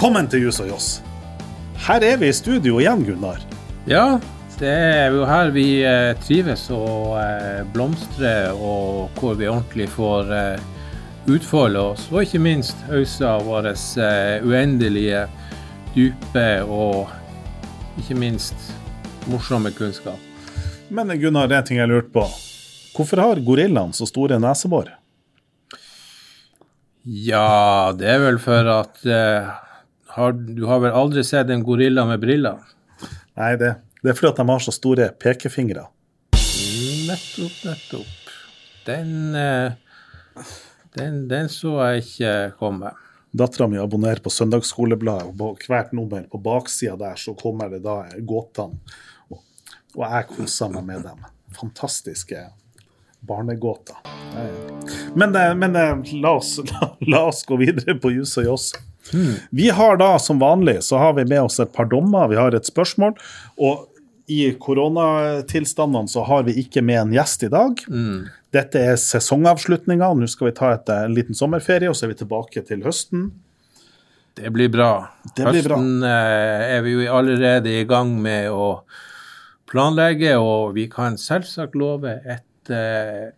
Velkommen til Jus og Joss. Her er vi i studio igjen, Gunnar. Ja, det er jo her vi eh, trives og eh, blomstrer, og hvor vi ordentlig får eh, utfolde oss. Og ikke minst hausa av vår eh, uendelige, dype og ikke minst morsomme kunnskap. Men Gunnar, det er en ting jeg lurte på. Hvorfor har gorillaen så store nesebor? Ja, det er vel for at eh, har, Du har vel aldri sett en gorilla med briller? Nei, det, det er fordi at de har så store pekefingre. Nettopp, nettopp. Den, eh, den, den så jeg ikke komme. Dattera mi abonnerer på Søndagsskolebladet, og på hvert nummer på baksida der så kommer det da gåtene. Og, og jeg koser meg med dem. Fantastiske barnegåter. Men, eh, men eh, la, oss, la, la, oss, gå videre på jus og joss. Mm. Vi har da som vanlig så har vi med oss et par dommer, vi har et spørsmål. Og i koronatilstandene så har vi ikke med en gjest i dag. Mm. Dette er sesongavslutninga. Nå skal vi ta et, en liten sommerferie, og så er vi tilbake til høsten. Det blir bra. Det blir høsten bra. Eh, er vi jo allerede i gang med å planlegge, og vi kan selvsagt love et eh,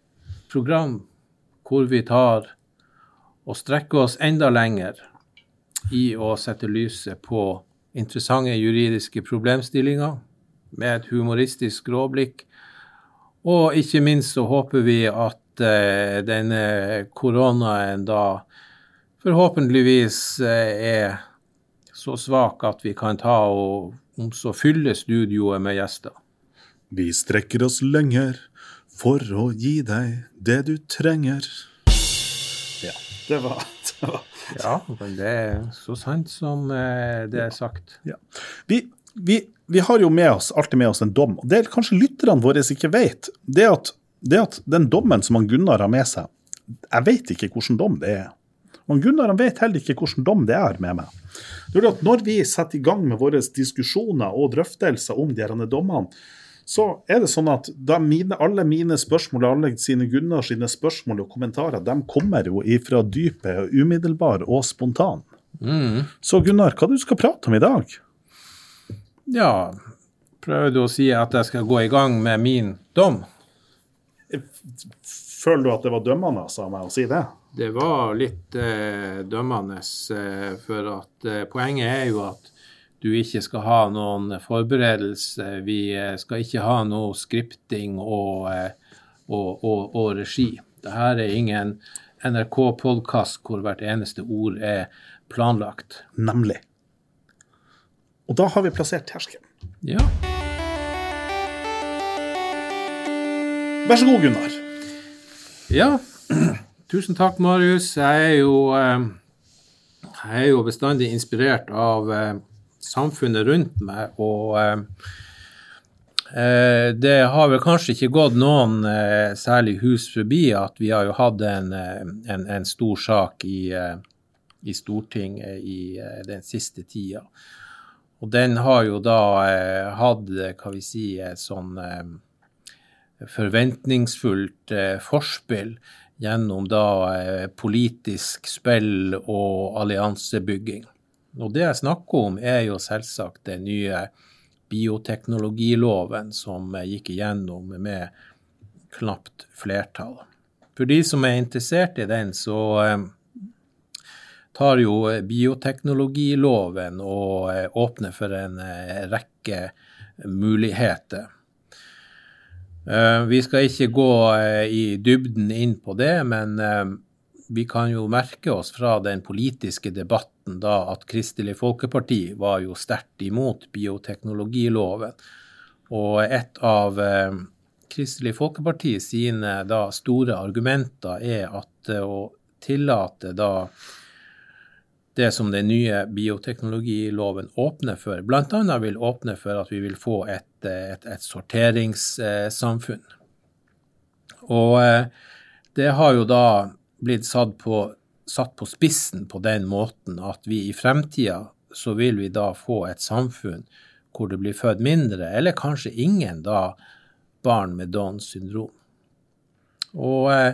program hvor vi tar og strekker oss enda lenger i å sette lyset på interessante juridiske problemstillinger med et humoristisk råblikk. Og ikke minst så håper vi at eh, denne koronaen da forhåpentligvis eh, er så svak at vi kan ta og om så fylle studioet med gjester. Vi strekker oss lenger for å gi deg det du trenger. Ja, det var, det var. Ja, men det er så sant som eh, det er sagt. Ja. Vi, vi, vi, har jo med oss, alltid med oss en dom. og Det kanskje lytterne våre ikke vet. Det at, det at den dommen som han Gunnar har med seg, jeg vet ikke hvilken dom det er. Og Gunnar han vet heller ikke hvilken dom det er med meg. Det er at Når vi setter i gang med våre diskusjoner og drøftelser om de dommene, så er det sånn at mine, alle mine spørsmål alle sine Gunnar sine spørsmål og kommentarer de kommer jo ifra dypet, umiddelbar og spontan. Mm. Så Gunnar, hva du skal prate om i dag? Ja, prøver du å si at jeg skal gå i gang med min dom? Føler du at det var dømmende av meg å si det? Det var litt eh, dømmende, eh, for at eh, poenget er jo at du ikke skal ha noen forberedelse. Vi eh, skal ikke ha noe skripting og, eh, og, og, og regi. Dette er ingen NRK-podkast hvor hvert eneste ord er planlagt. Nemlig. Og da har vi plassert terskelen. Ja. Vær så god, Gunnar. Ja. Tusen takk, Marius. Jeg er jo, eh, jeg er jo bestandig inspirert av samfunnet rundt meg. Og eh, det har vel kanskje ikke gått noen eh, særlig hus forbi at vi har jo hatt en, eh, en, en stor sak i, eh, i Stortinget i eh, den siste tida. Og den har jo da eh, hatt, hva vi si, sånn forventningsfullt forspill gjennom da politisk spill og alliansebygging. Og det jeg snakker om, er jo selvsagt den nye bioteknologiloven som gikk igjennom med knapt flertall. For de som er interessert i den, så eh, tar jo bioteknologiloven og eh, åpner for en eh, rekke muligheter. Vi skal ikke gå i dybden inn på det, men vi kan jo merke oss fra den politiske debatten da at Kristelig Folkeparti var jo sterkt imot bioteknologiloven. Og et av eh, Kristelig Folkeparti sine da store argumenter er at eh, å tillate da det som den nye bioteknologiloven åpner for, bl.a. vil åpne for at vi vil få et, et, et sorteringssamfunn. Og eh, det har jo da blitt satt på, satt på spissen på den måten at vi i fremtida så vil vi da få et samfunn hvor det blir født mindre, eller kanskje ingen, da barn med Downs syndrom. Og eh,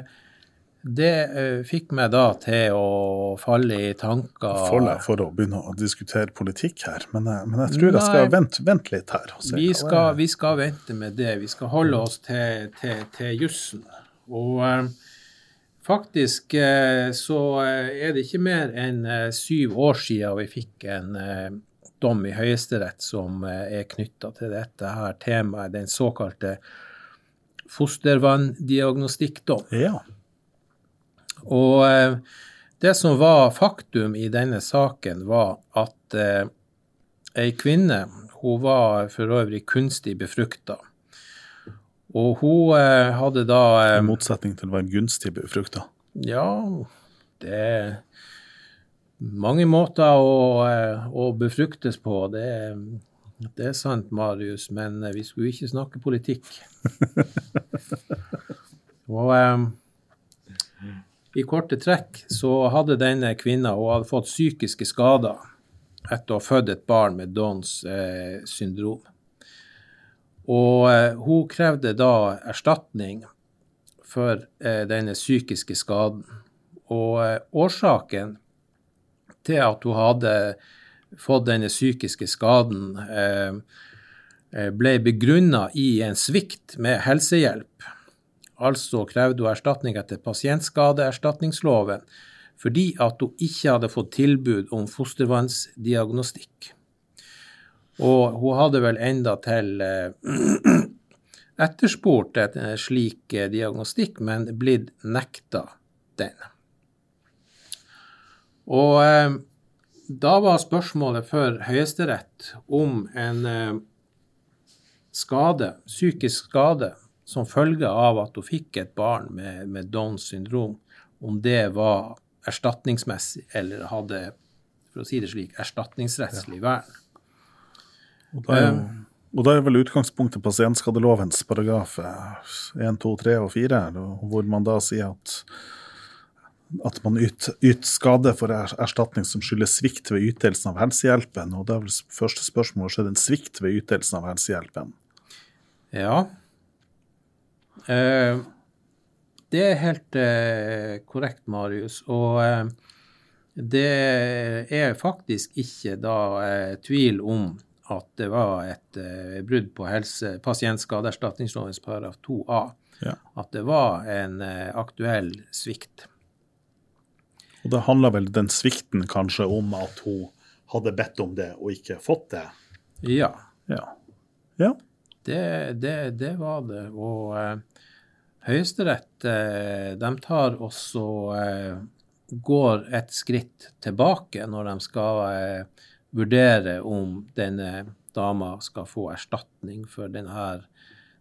det eh, fikk meg da til å falle i tanker For, for å begynne å diskutere politikk her, men, jeg- men jeg tror jeg skal vente, vente litt her. Vi skal, vi skal vente med det. Vi skal holde oss til, til, til jussen. Og eh, faktisk eh, så eh, er det ikke mer enn eh, syv år siden vi fikk en dom i Høyesterett som er knytta til dette her temaet, den såkalte fostervanndiagnostikkdom. Ja. Og det som var faktum i denne saken, var at ei kvinne, hun var for øvrig kunstig befrukta. Og hun eh, hadde da I eh, motsetning til å være gunstig befrukta. Ja, det er mange måter å, eh, å befruktes på. Det, det er sant, Marius, men eh, vi skulle ikke snakke politikk. Og eh, i korte trekk så hadde denne kvinna hun hadde fått psykiske skader etter å ha født et barn med Downs eh, syndrom. Og eh, hun krevde da erstatning for eh, denne psykiske skaden. Og eh, årsaken til at hun hadde fått denne psykiske skaden, ble begrunna i en svikt med helsehjelp. Altså krevde hun erstatning etter pasientskadeerstatningsloven fordi at hun ikke hadde fått tilbud om fostervannsdiagnostikk. Og hun hadde vel enda til eh, etterspurt en eh, slik eh, diagnostikk, men blitt nekta den. Og eh, da var spørsmålet for Høyesterett om en eh, skade, psykisk skade, som følge av at hun fikk et barn med, med Downs syndrom, om det var erstatningsmessig eller hadde, for å si det slik, erstatningsrettslig vern. Og da, er, og da er vel utgangspunktet pasientskadelovens paragraf eh, 1, 2, 3 og 4, hvor man da sier at at man yter yt skade for er- erstatning som skyldes svikt ved ytelsen av helsehjelpen. Og da er vel første spørsmål skjedde en svikt ved ytelsen av helsehjelpen. Ja. Eh, det er helt eh, korrekt, Marius. Og eh, det er faktisk ikke da eh, tvil om at det var et eh, brudd på helse, pasientskadeerstatningslovens paragraf 2a. Ja. At det var en eh, aktuell svikt. Og det handla vel den svikten kanskje om at hun hadde bedt om det og ikke fått det. Ja, Ja. ja. det, det, det var det. Og eh, Høyesterett eh, de tar også eh, går et skritt tilbake når de skal eh, vurdere om denne dama skal få erstatning for denne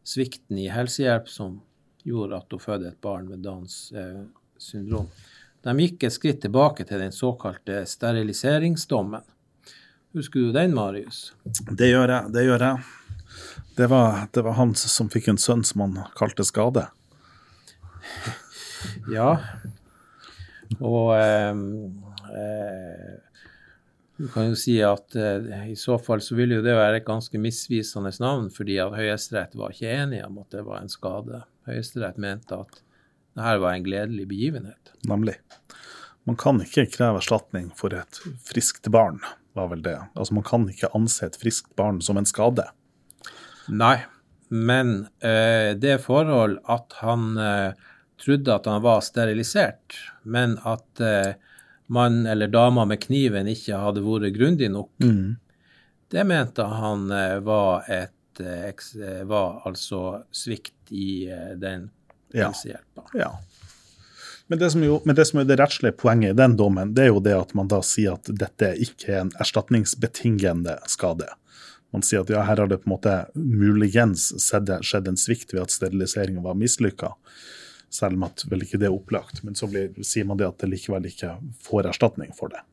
svikten i helsehjelp som gjorde at hun fødte et barn med Downs eh, syndrom. De gikk et skritt tilbake til den såkalte steriliseringsdommen. Husker du den, Marius? Det gjør jeg. Det gjør jeg. Det var, det var han som fikk en sønn som han kalte Skade. Ja. Og eh, eh, du kan jo si at eh, i så fall så ville jo det være et ganske misvisende navn, fordi at Høyesterett var ikke enig om at det var en skade. Høyesterett mente at det her var en gledelig begivenhet. Nemlig. Man kan ikke kreve erstatning for et friskt barn, var vel det. Altså Man kan ikke anse et friskt barn som en skade. Nei, men eh, det forhold at han eh, trodde at han var sterilisert, men at eh, mann eller dama med kniven ikke hadde vært grundig nok, det mente han eh, var et eh, eh, var altså svikt i den Ja. helsehjelpa. Ja. Men det, som jo, men det som er det rettslige poenget i den dommen, det er jo det at man da sier at dette ikke er en erstatningsbetingende skade. Man sier at ja, her har det på en måte muligens skjedd en svikt ved at steriliseringen var mislykka, selv om at vel ikke det er opplagt. Men så blir, sier man det at det likevel ikke får erstatning for det.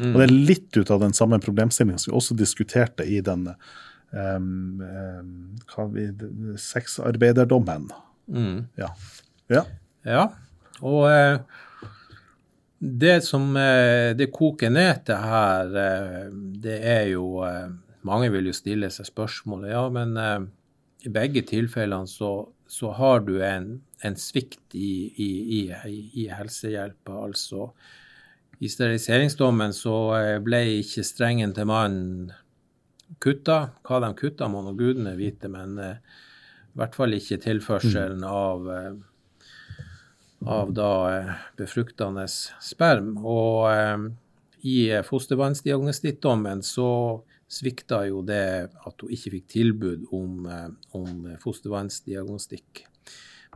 Og det er litt ut av den samme problemstillingen som vi også diskuterte i den um, um, vi, sexarbeiderdommen. Ja. ja. Ja, og eh, det som eh, det koker ned til her, eh, det er jo eh, Mange vil jo stille seg spørsmålet ja, men eh, i begge tilfellene så så har du en, en svikt i, i, i, i helsehjelpa. Altså i steriliseringsdommen så eh, ble ikke strengen til mannen kutta. Hva de kutta, må nå gudene vite, men uh, i hvert fall ikke tilførselen mm. av, uh, av da uh, befruktende sperm. Og i fostervannsdiagnostikkdommen så svikta jo det at hun ikke fikk tilbud om, om fostervannsdiagnostikk.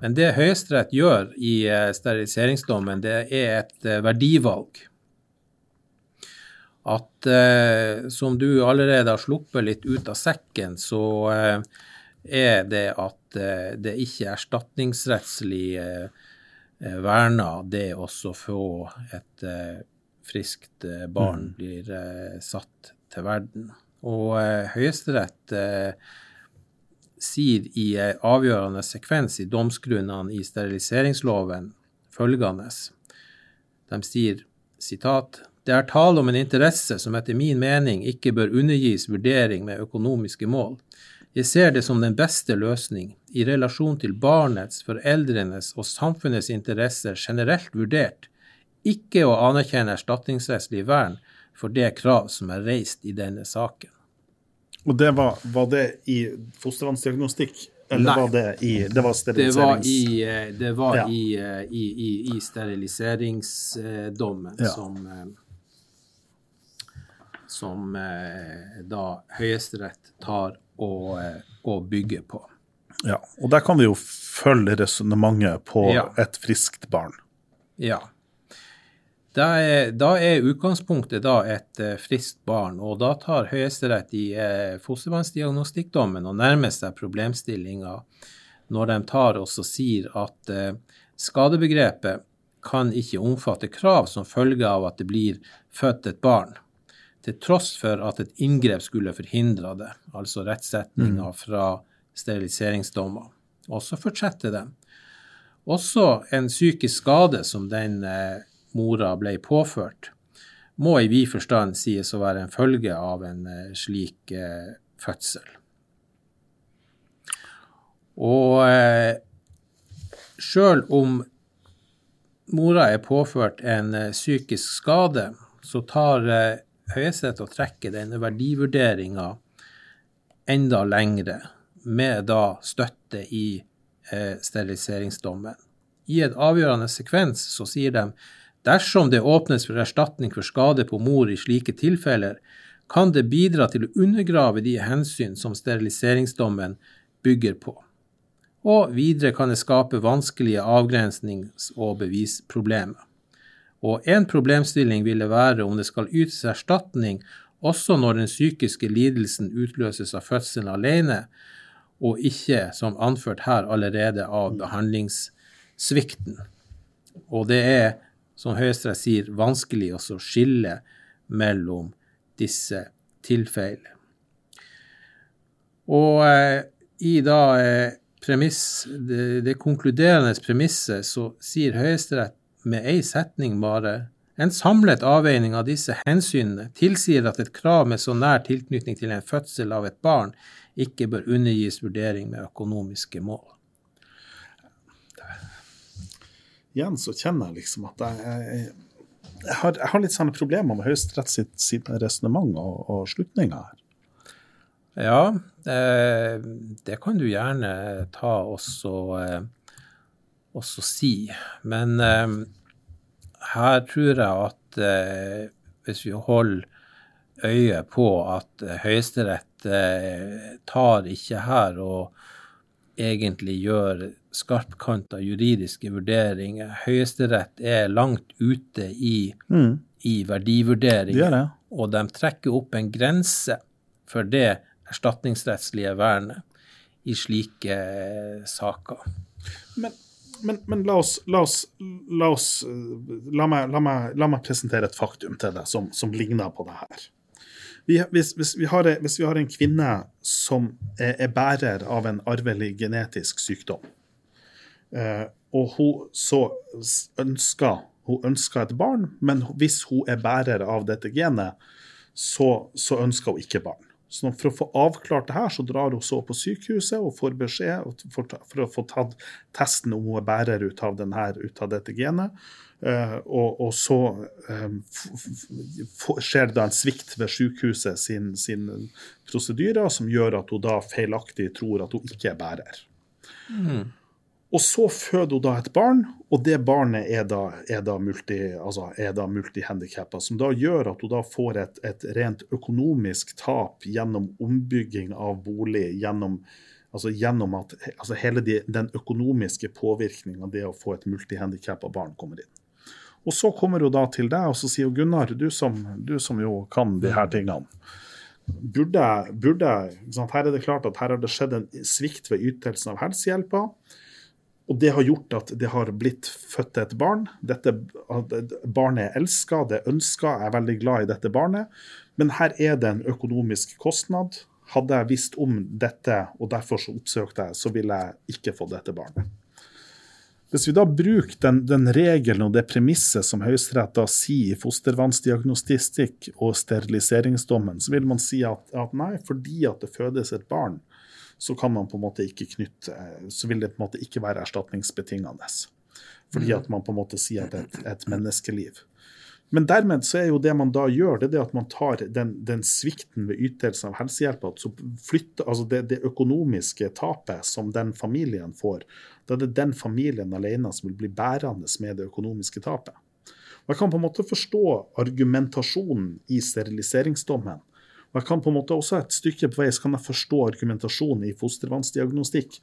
Men det Høyesterett gjør i steriliseringsdommen, det er et verdivalg at eh, som du allerede har sluppet litt ut av sekken, så eh, er det at eh, det ikke er erstatningsrettslig eh, eh, verna, det å få et eh, friskt barn mm. blir satt til verden. Og Høyesterett sier i avgjørende sekvens i domsgrunnene i steriliseringsloven følgende. De sier sitat det er tale om en interesse som etter min mening ikke bør undergis vurdering med økonomiske mål. Jeg ser det som den beste løsning, i relasjon til barnets, foreldrenes og samfunnets interesser generelt vurdert, ikke å anerkjenne erstatningsrettslig vern for det krav som er reist i denne saken. Og det var, var det i fostervannsdiagnostikk? Eller Nei. var det i Det var steriliserings... Det var i, eh, det var Ja. i, eh, i, i, i steriliseringsdommen Ja. som eh, som da Høyesterett tar og, og bygger på. Ja, og der kan vi jo følge resonnementet på Ja. et friskt barn. Ja. Da er, da er utgangspunktet da et eh, friskt barn, og da tar Høyesterett i eh, fostervannsdiagnostikkdommen og nærmer seg problemstillinga når de tar og sier at eh, skadebegrepet kan ikke omfatte krav som følge av at det blir født et barn, til tross for at et inngrep skulle forhindre det, altså rettsetninga fra steriliseringsdommer. Og så fortsetter de. Også en psykisk skade som den eh, mora ble påført, må i vid forstand sies å være en følge av en eh, slik eh, fødsel. Og eh, sjøl om mora er påført en psykisk skade, så tar Høyesterett og trekker denne verdivurderinga enda lengre, med da støtte i steriliseringsdommen. I et avgjørende sekvens så sier de dersom det åpnes for erstatning for skade på mor i slike tilfeller, kan det bidra til å undergrave de hensyn som steriliseringsdommen bygger på. Og videre kan det skape vanskelige avgrensnings- og bevisproblemer. Og en problemstilling ville være om det skal ytes erstatning også når den psykiske lidelsen utløses av fødselen alene, og ikke, som anført her, allerede av behandlingssvikten. Og det er, som Høyesterett sier, vanskelig å skille mellom disse tilfellene. Og eh, i da eh, premiss, det, det konkluderende premisset så sier Høyesterett med ei setning bare en samlet avveining av disse hensynene tilsier at et krav med så nær tilknytning til en fødsel av et barn ikke bør undergis vurdering med økonomiske mål. Igjen så kjenner jeg liksom at jeg, jeg, jeg, har, jeg har litt sånne problemer med Høyesterett sitt, sitt resonnement og, og slutninger her. Ja, eh, det kan du gjerne ta også, eh, også si. Men eh, her tror jeg at eh, hvis vi holder øye på at Høyesterett eh, tar ikke her og egentlig gjør skarpkanta juridiske vurderinger. Høyesterett er langt ute i, Mm, i de verdivurderinger gjør det. og de trekker opp en grense for det erstatningsrettslige vernet i slike eh, saker. Men, men, men la oss, la oss, la oss eh, la, meg, la, meg, la meg presentere et faktum til deg som, som ligner på det her. Vi, hvis, hvis, vi har, hvis vi har en kvinne som er, er bærer av en arvelig genetisk sykdom, og hun så ønska hun ønsker et barn, men hvis hun er bærer av dette genet, så, så ønsker hun ikke barn. Så for å få avklart det her, så drar hun så på sykehuset og får beskjed for, å få tatt testen om hun er bærer ut av, denne, ut av dette genet. Uh, og, og, så um, skjer det da en svikt ved sykehuset sin, sin prosedyrer som gjør at hun da feilaktig tror at hun ikke er bærer. Mm. Og så føder hun da et barn, og det barnet er da, er da, multi, altså multihandikappa. Som da gjør at hun da får et, et, rent økonomisk tap gjennom ombygging av bolig, gjennom, altså gjennom at altså hele de, den økonomiske påvirkninga det å få et multihandikappa barn kommer inn. Og så kommer hun da til deg og så sier hun, Gunnar, du som, du som jo kan de her tingene. Burde, burde, Her er det klart at her har det skjedd en svikt ved ytelsen av helsehjelpa. Og det har gjort at det har blitt født et barn. Dette barnet er elska, det er ønska, jeg er veldig glad i dette barnet. Men her er det en økonomisk kostnad. Hadde jeg visst om dette, og derfor så oppsøkte jeg, så ville jeg ikke få dette barnet. Hvis vi da bruker den, den regelen og det premisset som Høyesterett sier i fostervannsdiagnostikk og steriliseringsdommen, så vil man si at, at nei, fordi at det fødes et barn, så kan man på en måte ikke knytte Så vil det på en måte ikke være erstatningsbetingende. Fordi mm. at man på en måte sier at det er et, et menneskeliv. Men dermed så er jo det man da gjør, det er at man tar den, den svikten ved ytelse av helsehjelp, altså det, det, økonomiske tapet som den familien får, da er det den familien alene som vil bli bærende med det økonomiske tapet. Og Jeg kan på en måte forstå argumentasjonen i steriliseringsdommen, og jeg kan på en måte også et stykke på vei så kan jeg forstå argumentasjonen i fostervannsdiagnostikk.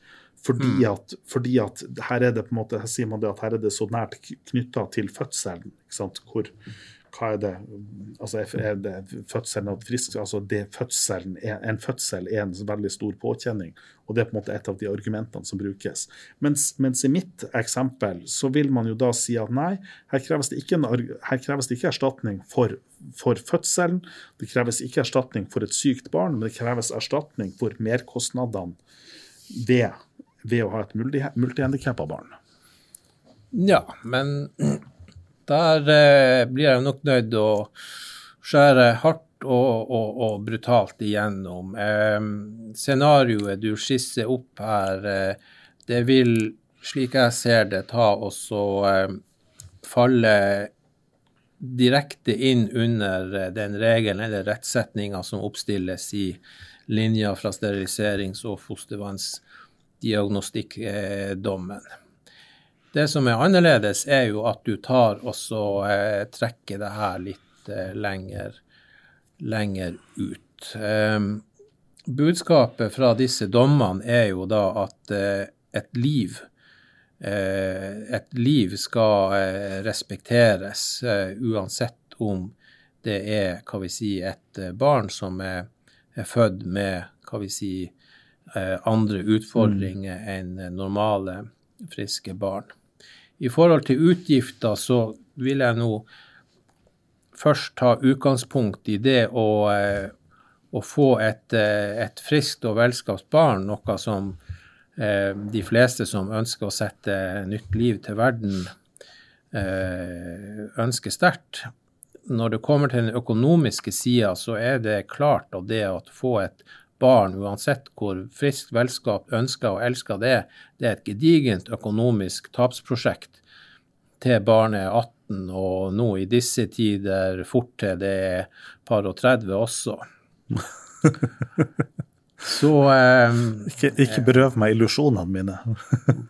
Fordi mm. at, fordi at, her er det på en måte, her sier man det at her er det så nært knytta til fødselen. ikke sant, hvor hva er det altså er det fødselen av frisk, altså fødselen En fødsel er en veldig stor påkjenning, og det er på en måte et av de argumentene som brukes. Mens, mens i mitt eksempel så vil man jo da si at nei, her kreves det ikke, en, her kreves det ikke erstatning for, for fødselen, det kreves ikke erstatning for et sykt barn, men det kreves erstatning for merkostnadene ved, ved å ha et multihandikappa barn. Ja, men der eh, blir jeg nok nødt å skjære hardt og, og, og brutalt igjennom. Eh, scenarioet du skisser opp her, eh, det vil, slik jeg ser det, ta og så eh, falle direkte inn under eh, den regelen eller rettsetninga som oppstilles i linja fra steriliserings- og fostervannsdiagnostikkdommen. Det som er annerledes, er jo at du tar og så eh, trekker det her litt eh, lenger, lenger ut. Eh, budskapet fra disse dommene er jo da at eh, et liv eh, et liv skal eh, respekteres uansett om det er hva vi si, et barn som er, er født med hva vi si, andre utfordringer mm. enn normale, friske barn. I forhold til utgifter så vil jeg nå først ta utgangspunkt i det å, eh, å få et, eh, et, friskt og velskapt barn, noe som eh, de fleste som ønsker å sette nytt liv til verden, ønsker sterkt. Når det kommer til den økonomiske sida, så er det klart at det å få et barn, uansett hvor friskt, velskap ønsker og elsker det er, det er et gedigent økonomisk tapsprosjekt til barnet er 18, og nå i disse tider fort til det er par og 30 også. Så eh, Ikke, ikke berøv meg illusjonene mine.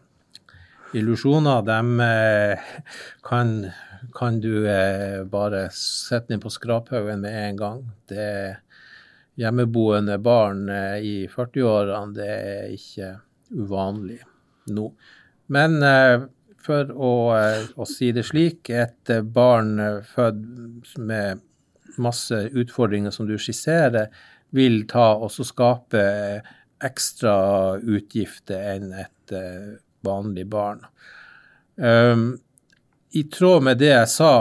illusjoner, dem eh, kan, kan, du eh, bare sette ned på skraphaugen med en gang. Det er hjemmeboende barn eh, i 40-årene, det er ikke uvanlig nå. Men eh, for å, eh, å, si det slik, et barn født med masse utfordringer som du skisserer, vil ta og skape ekstra utgifter enn et vanlig barn. Um, I tråd med det jeg sa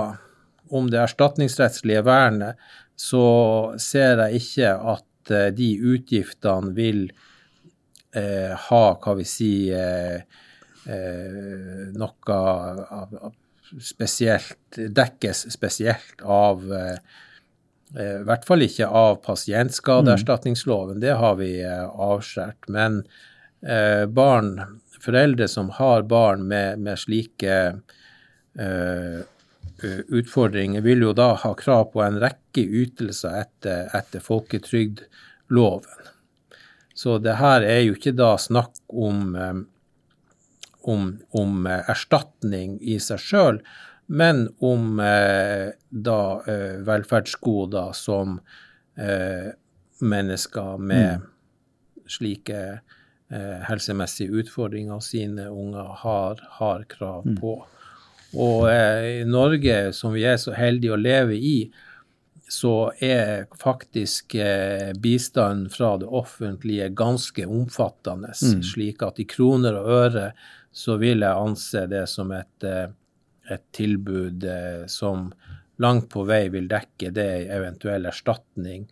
om det erstatningsrettslige vernet, så ser jeg ikke at eh, de utgiftene vil eh, ha, hva vi sier, eh, eh, noe av, spesielt Dekkes spesielt av, eh, I hvert fall ikke av pasientskadeerstatningsloven, det har vi avskåret. Men barn, foreldre som har barn med, med slike utfordringer, vil jo da ha krav på en rekke ytelser etter, etter folketrygdloven. Så det her er jo ikke da snakk om, om, om erstatning i seg sjøl, men om eh, da eh, velferdsgoder som eh, mennesker med mm. slike eh, helsemessige utfordringer sine unger har, har krav mm. Og eh, i Norge, som vi er så heldige å leve i, så er faktisk eh, bistanden fra det offentlige ganske omfattende. Mm. Slik at i kroner og øre så vil jeg anse det som et, eh, et tilbud eh, som langt på vei vil dekke det en eventuell erstatning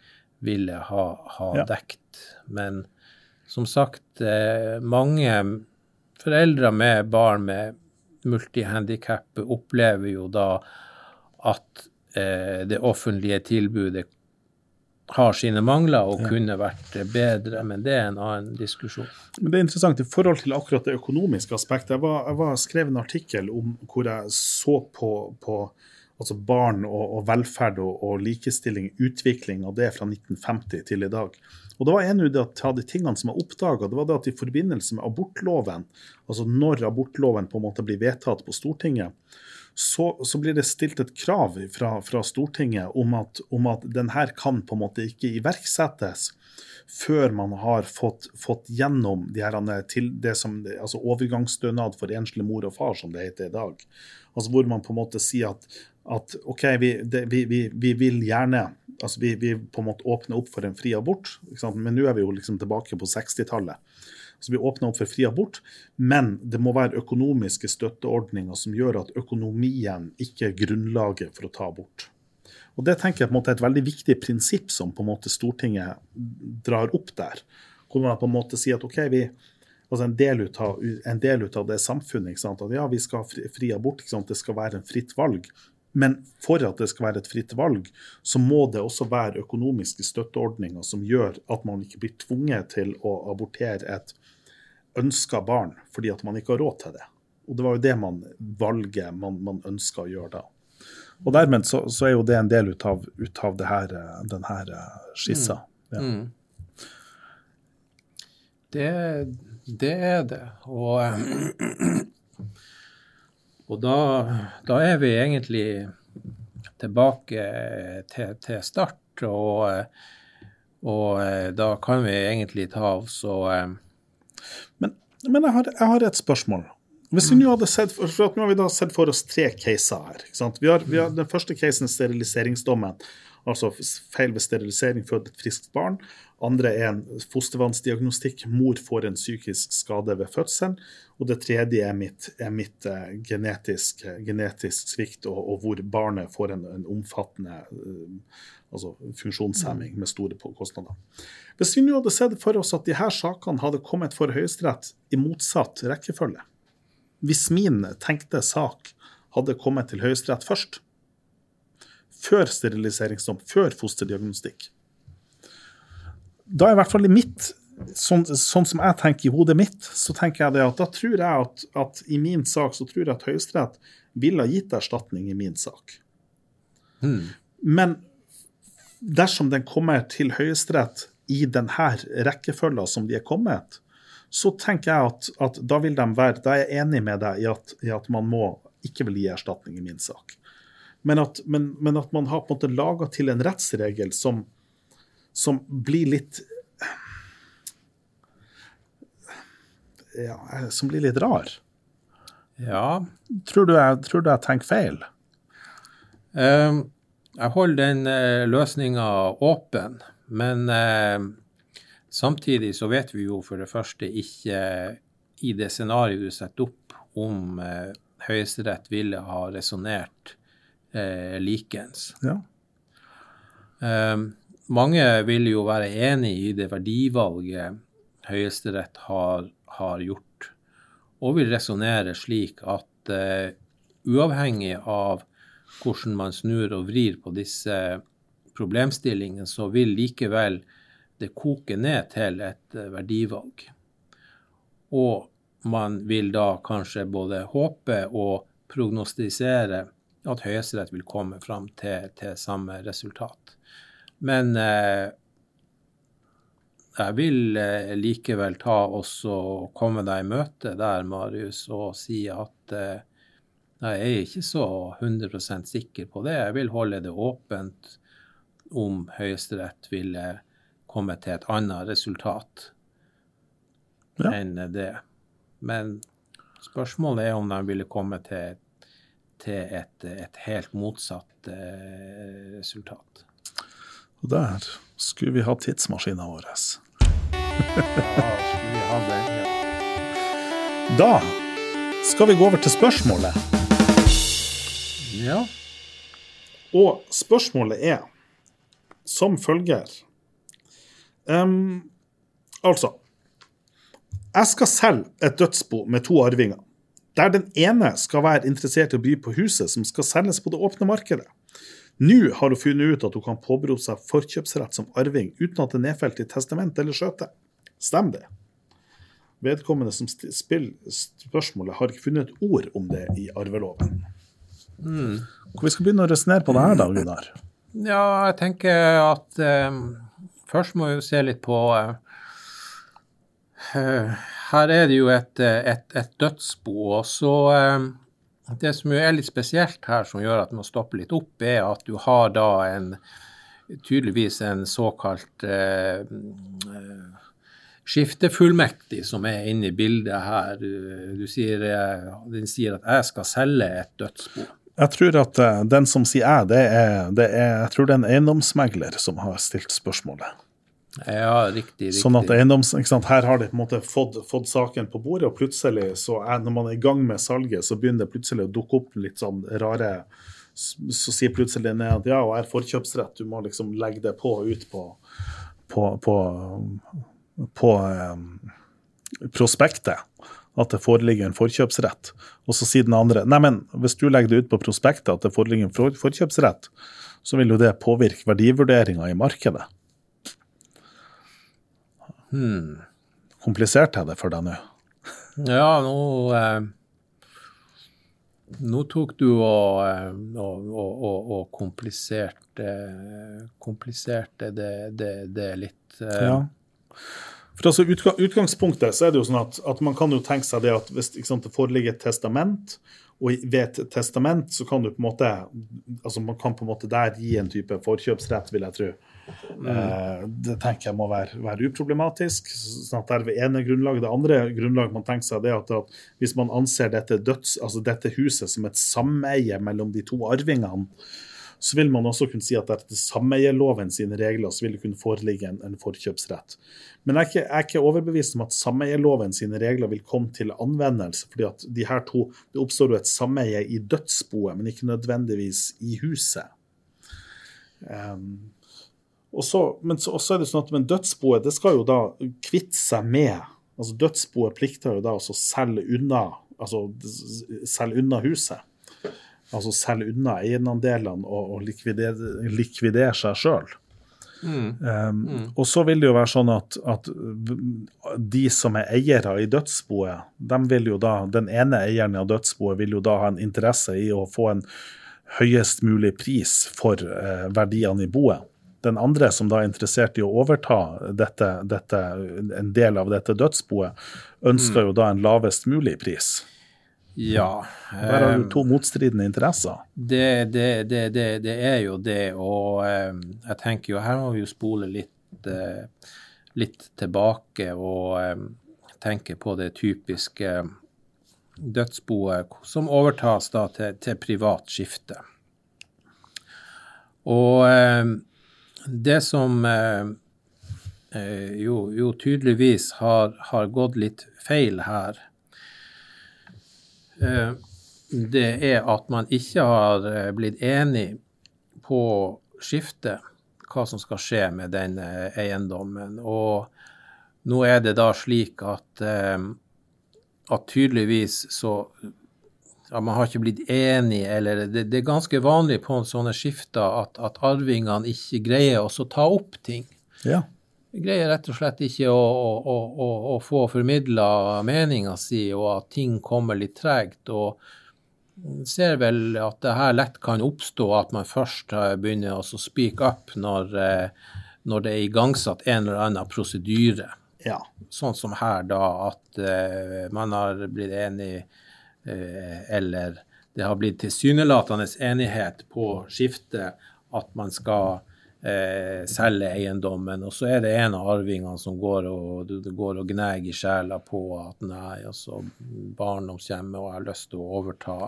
ville ha, ha ja. dekt. Men som sagt, eh, mange foreldre med barn med multihandikap opplever jo da at Eh, det offentlige tilbudet har sine mangler og ja. kunne vært bedre, men det er en annen diskusjon. Men Det er interessant i forhold til akkurat det økonomiske aspektet. Jeg var, jeg var skrev en artikkel om hvor jeg så på, på altså barn og, og velferd og, og, likestilling, utvikling av det fra 1950 til i dag. Og det var En av de tingene som jeg oppdaga, det var det at i forbindelse med abortloven, altså når abortloven på en måte blir vedtatt på Stortinget, så, så, blir det stilt et krav fra, fra Stortinget om at, om at denne kan på en måte ikke iverksettes før man har fått, fått gjennom de her, til det som, altså overgangsstønad for enslig mor og far, som det heter i dag. Altså Hvor man på en måte sier at, at OK, vi, det, vi, vi, vi, vil gjerne altså vi, vi på en måte åpner opp for en fri abort, men nå er vi jo liksom tilbake på 60-tallet. Så vi åpner opp for fri abort, men det må være økonomiske støtteordninger som gjør at økonomien ikke er grunnlaget for å ta abort. Og Det tenker jeg på en måte er et veldig viktig prinsipp som på en måte Stortinget drar opp der. Hvor man på en måte sier at OK, vi, altså en del av, en del ut av det samfunnet. At ja, vi skal ha fri, fri abort, det skal være en fritt valg. Men for at det skal være et fritt valg, så må det også være økonomiske støtteordninger som gjør at man ikke blir tvunget til å abortere et ønska barn fordi at man ikke har råd til det. Og det var jo det man valget man, man ønska å gjøre da. Og dermed så, så, er jo det en del ut av, ut av det her, den her eh, skissa. Mm. Ja. Mm. Det, det, er det. Og, og da, da, er vi egentlig tilbake til, til start. Og, og, da kan vi egentlig ta av så men, men jeg, har, jeg, har, et spørsmål. Hvis vi nå hadde sett for nå har vi da sett for oss tre caser her. Vi har, vi har, den første casen steriliseringsdommen. Altså feil ved sterilisering født et friskt barn. Andre er en fostervannsdiagnostikk. Mor får en psykisk skade ved fødselen. Og det tredje er mitt, er mitt uh, genetisk, genetisk, svikt, og, og, hvor barnet får en, en omfattende uh, altså funksjonshemming med store kostnader. Hvis vi nå hadde sett for oss at her sakene hadde kommet for Høyesterett i motsatt rekkefølge, hvis min tenkte sak hadde kommet til Høyesterett først, før steriliseringsdom, før fosterdiagnostikk, da er i hvert fall i mitt Sånn, sånn, som jeg tenker i hodet mitt, så tenker jeg det at da tror jeg at, at i min sak så tror jeg at Høyesterett ville ha gitt erstatning i min sak. Hmm. Men dersom den kommer til Høyesterett i denne rekkefølgen som de er kommet, så tenker jeg at, at, da vil de være Da er jeg enig med deg i at, i at man må ikke vil gi erstatning i min sak. Men at, men, men at man har på en måte laga til en rettsregel som, som blir litt ja, Som blir litt rar. Ja. Tror du jeg, tror du jeg tenker feil? Uh, jeg holder den uh, løsninga åpen, men uh, samtidig så vet vi jo for det første ikke i det scenarioet du setter opp, om eh, Høyesterett ville ha resonnert eh, likens. Ja. Eh, mange vil jo være enig i det verdivalget Høyesterett har, har gjort, og vil resonnere slik at eh, uavhengig av hvordan man snur og vrir på disse problemstillingene, så vil likevel det koke ned til et eh, verdivalg. Og man vil da kanskje både håpe og prognostisere at Høyesterett vil komme fram til, til samme resultat. Men eh, jeg vil eh, likevel ta også komme deg i møte der, Marius, og si at eh, jeg er ikke så 100% sikker på det. Jeg vil holde det åpent om Høyesterett ville komme til et annet resultat ja. enn det. Men spørsmålet er om de ville komme til, til et, et, helt motsatt eh, resultat. Og der skulle vi ha tidsmaskinen vår. ja, skulle vi ha den, ja. Da skal vi gå over til spørsmålet. Ja. Og spørsmålet er som følger um, Altså Jeg skal selge et dødsbo med to arvinger, der den ene skal være interessert i å by på huset som skal selges på det åpne markedet. Nå har hun funnet ut at hun kan påberope seg forkjøpsrett som arving uten at det er nedfelt i testament eller skjøte. Stemmer det? Vedkommende som spiller spørsmålet, har ikke funnet et ord om det i arveloven. Mm. Hvor vi skal begynne å resonnere på det her, da, Gunnar? Ja, jeg tenker at um, først må vi se litt på uh, Her er det jo et, et, et dødsbo. så um, Det som er litt spesielt her, som gjør at man stopper litt opp, er at du har da en tydeligvis en såkalt eh, skiftefullmektig som er inne i bildet her. Du, sier, den sier at jeg skal selge et dødsbo. Jeg tror at den som sier jeg, det er, det er, jeg tror det er en eiendomsmegler som har stilt spørsmålet. Ja, riktig. riktig. Sånn at eiendoms, Her har de på en måte fått, fått, saken på bordet, og plutselig, så er, når man er i gang med salget, så begynner det plutselig å dukke opp litt sånn rare Så sier plutselig ned at ja, og er forkjøpsrett, du må liksom legge det på ut på, på, på, på eh, prospektet at det foreligger en forkjøpsrett. Og så sier den andre nei, men hvis du legger det ut på prospektet at det foreligger en forkjøpsrett, så vil jo det påvirke verdivurderinga i markedet. Hmm. Komplisert er det for deg nå? Ja, nå eh, Nå tok du og, eh, og, og, og kompliserte, kompliserte det, det, det litt. Eh. Ja. For altså utgangspunktet så er det jo sånn at, at man kan jo tenke seg det at hvis sant, det foreligger et testament, og ved et testament så kan du på en måte altså man kan på en måte der gi en type forkjøpsrett, vil jeg tro. Mm. Eh, det tenker jeg må være, være uproblematisk. sånn at Det er det ene grunnlaget. Det andre grunnlaget man tenker seg det at, at hvis man anser dette, døds, altså dette huset som et sameie mellom de to arvingene, så vil man også kunne si at etter sameieloven sine regler så vil det kunne foreligge en, en forkjøpsrett. Men jeg er, ikke, jeg er, ikke, overbevist om at sameieloven sine regler vil komme til anvendelse. fordi at de her to, Det oppstår jo et sameie i dødsboet, men ikke nødvendigvis i huset. Um, og så, men så er det sånn at men dødsboet det skal jo da kvitte seg med altså Dødsboet plikter jo da å selge unna, altså selge unna huset. Altså selge unna eiendelene og, og likvidere, likvidere seg sjøl. Mm. Um, mm. Og så vil det jo være sånn at, at, de som er eiere i dødsboet, de vil jo da, den ene eieren av dødsboet vil jo da ha en interesse i å få en høyest mulig pris for uh, verdiene i boet. Den andre som da er interessert i å overta dette, dette, en del av dette dødsboet, ønsker mm. jo da en lavest mulig pris. Ja. Der har du to eh, motstridende interesser. Det, det, det, det, er jo det. Og eh, jeg tenker jo her må vi jo spole litt, eh, litt tilbake og tenke på det typiske dødsboet som overtas da til, til privat skifte. Og det som jo, jo tydeligvis har, har gått litt feil her, Eh, det er at man ikke har eh, blitt enig på skiftet, hva som skal skje med den eh, eiendommen. Og nå er det da slik at, at tydeligvis så ja, man har ikke blitt enig, eller det, det er ganske vanlig på sånne skifter at, at arvingene ikke greier å ta opp ting. Ja. De greier rett og slett ikke å, å, å, å få formidla meninga si, og at ting kommer litt tregt. og ser vel at det her lett kan oppstå at man først begynner å speak up når, eh, når det er igangsatt en eller annen prosedyre. ja. Sånn som her, da, at uh, man har blitt enig, eller det har blitt tilsynelatende enighet på skiftet at man skal eh, selge eiendommen, og så er det en av arvingene som går og, går og gneger i sjela på at nei, altså barndomshjemmet, og jeg har lyst til å overta,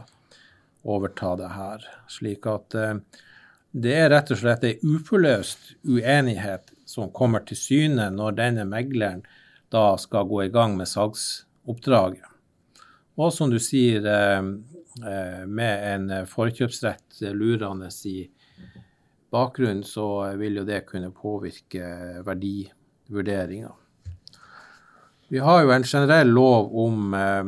overta det her. Slik at det er rett og slett ei uforløst uenighet som kommer til syne når denne megleren da skal gå i gang med salgsoppdraget. Og som du sier, eh, eh, med en forkjøpsrett lurende i bakgrunnen, så vil jo det kunne påvirke verdivurderinga. Vi har jo en generell lov om, eh,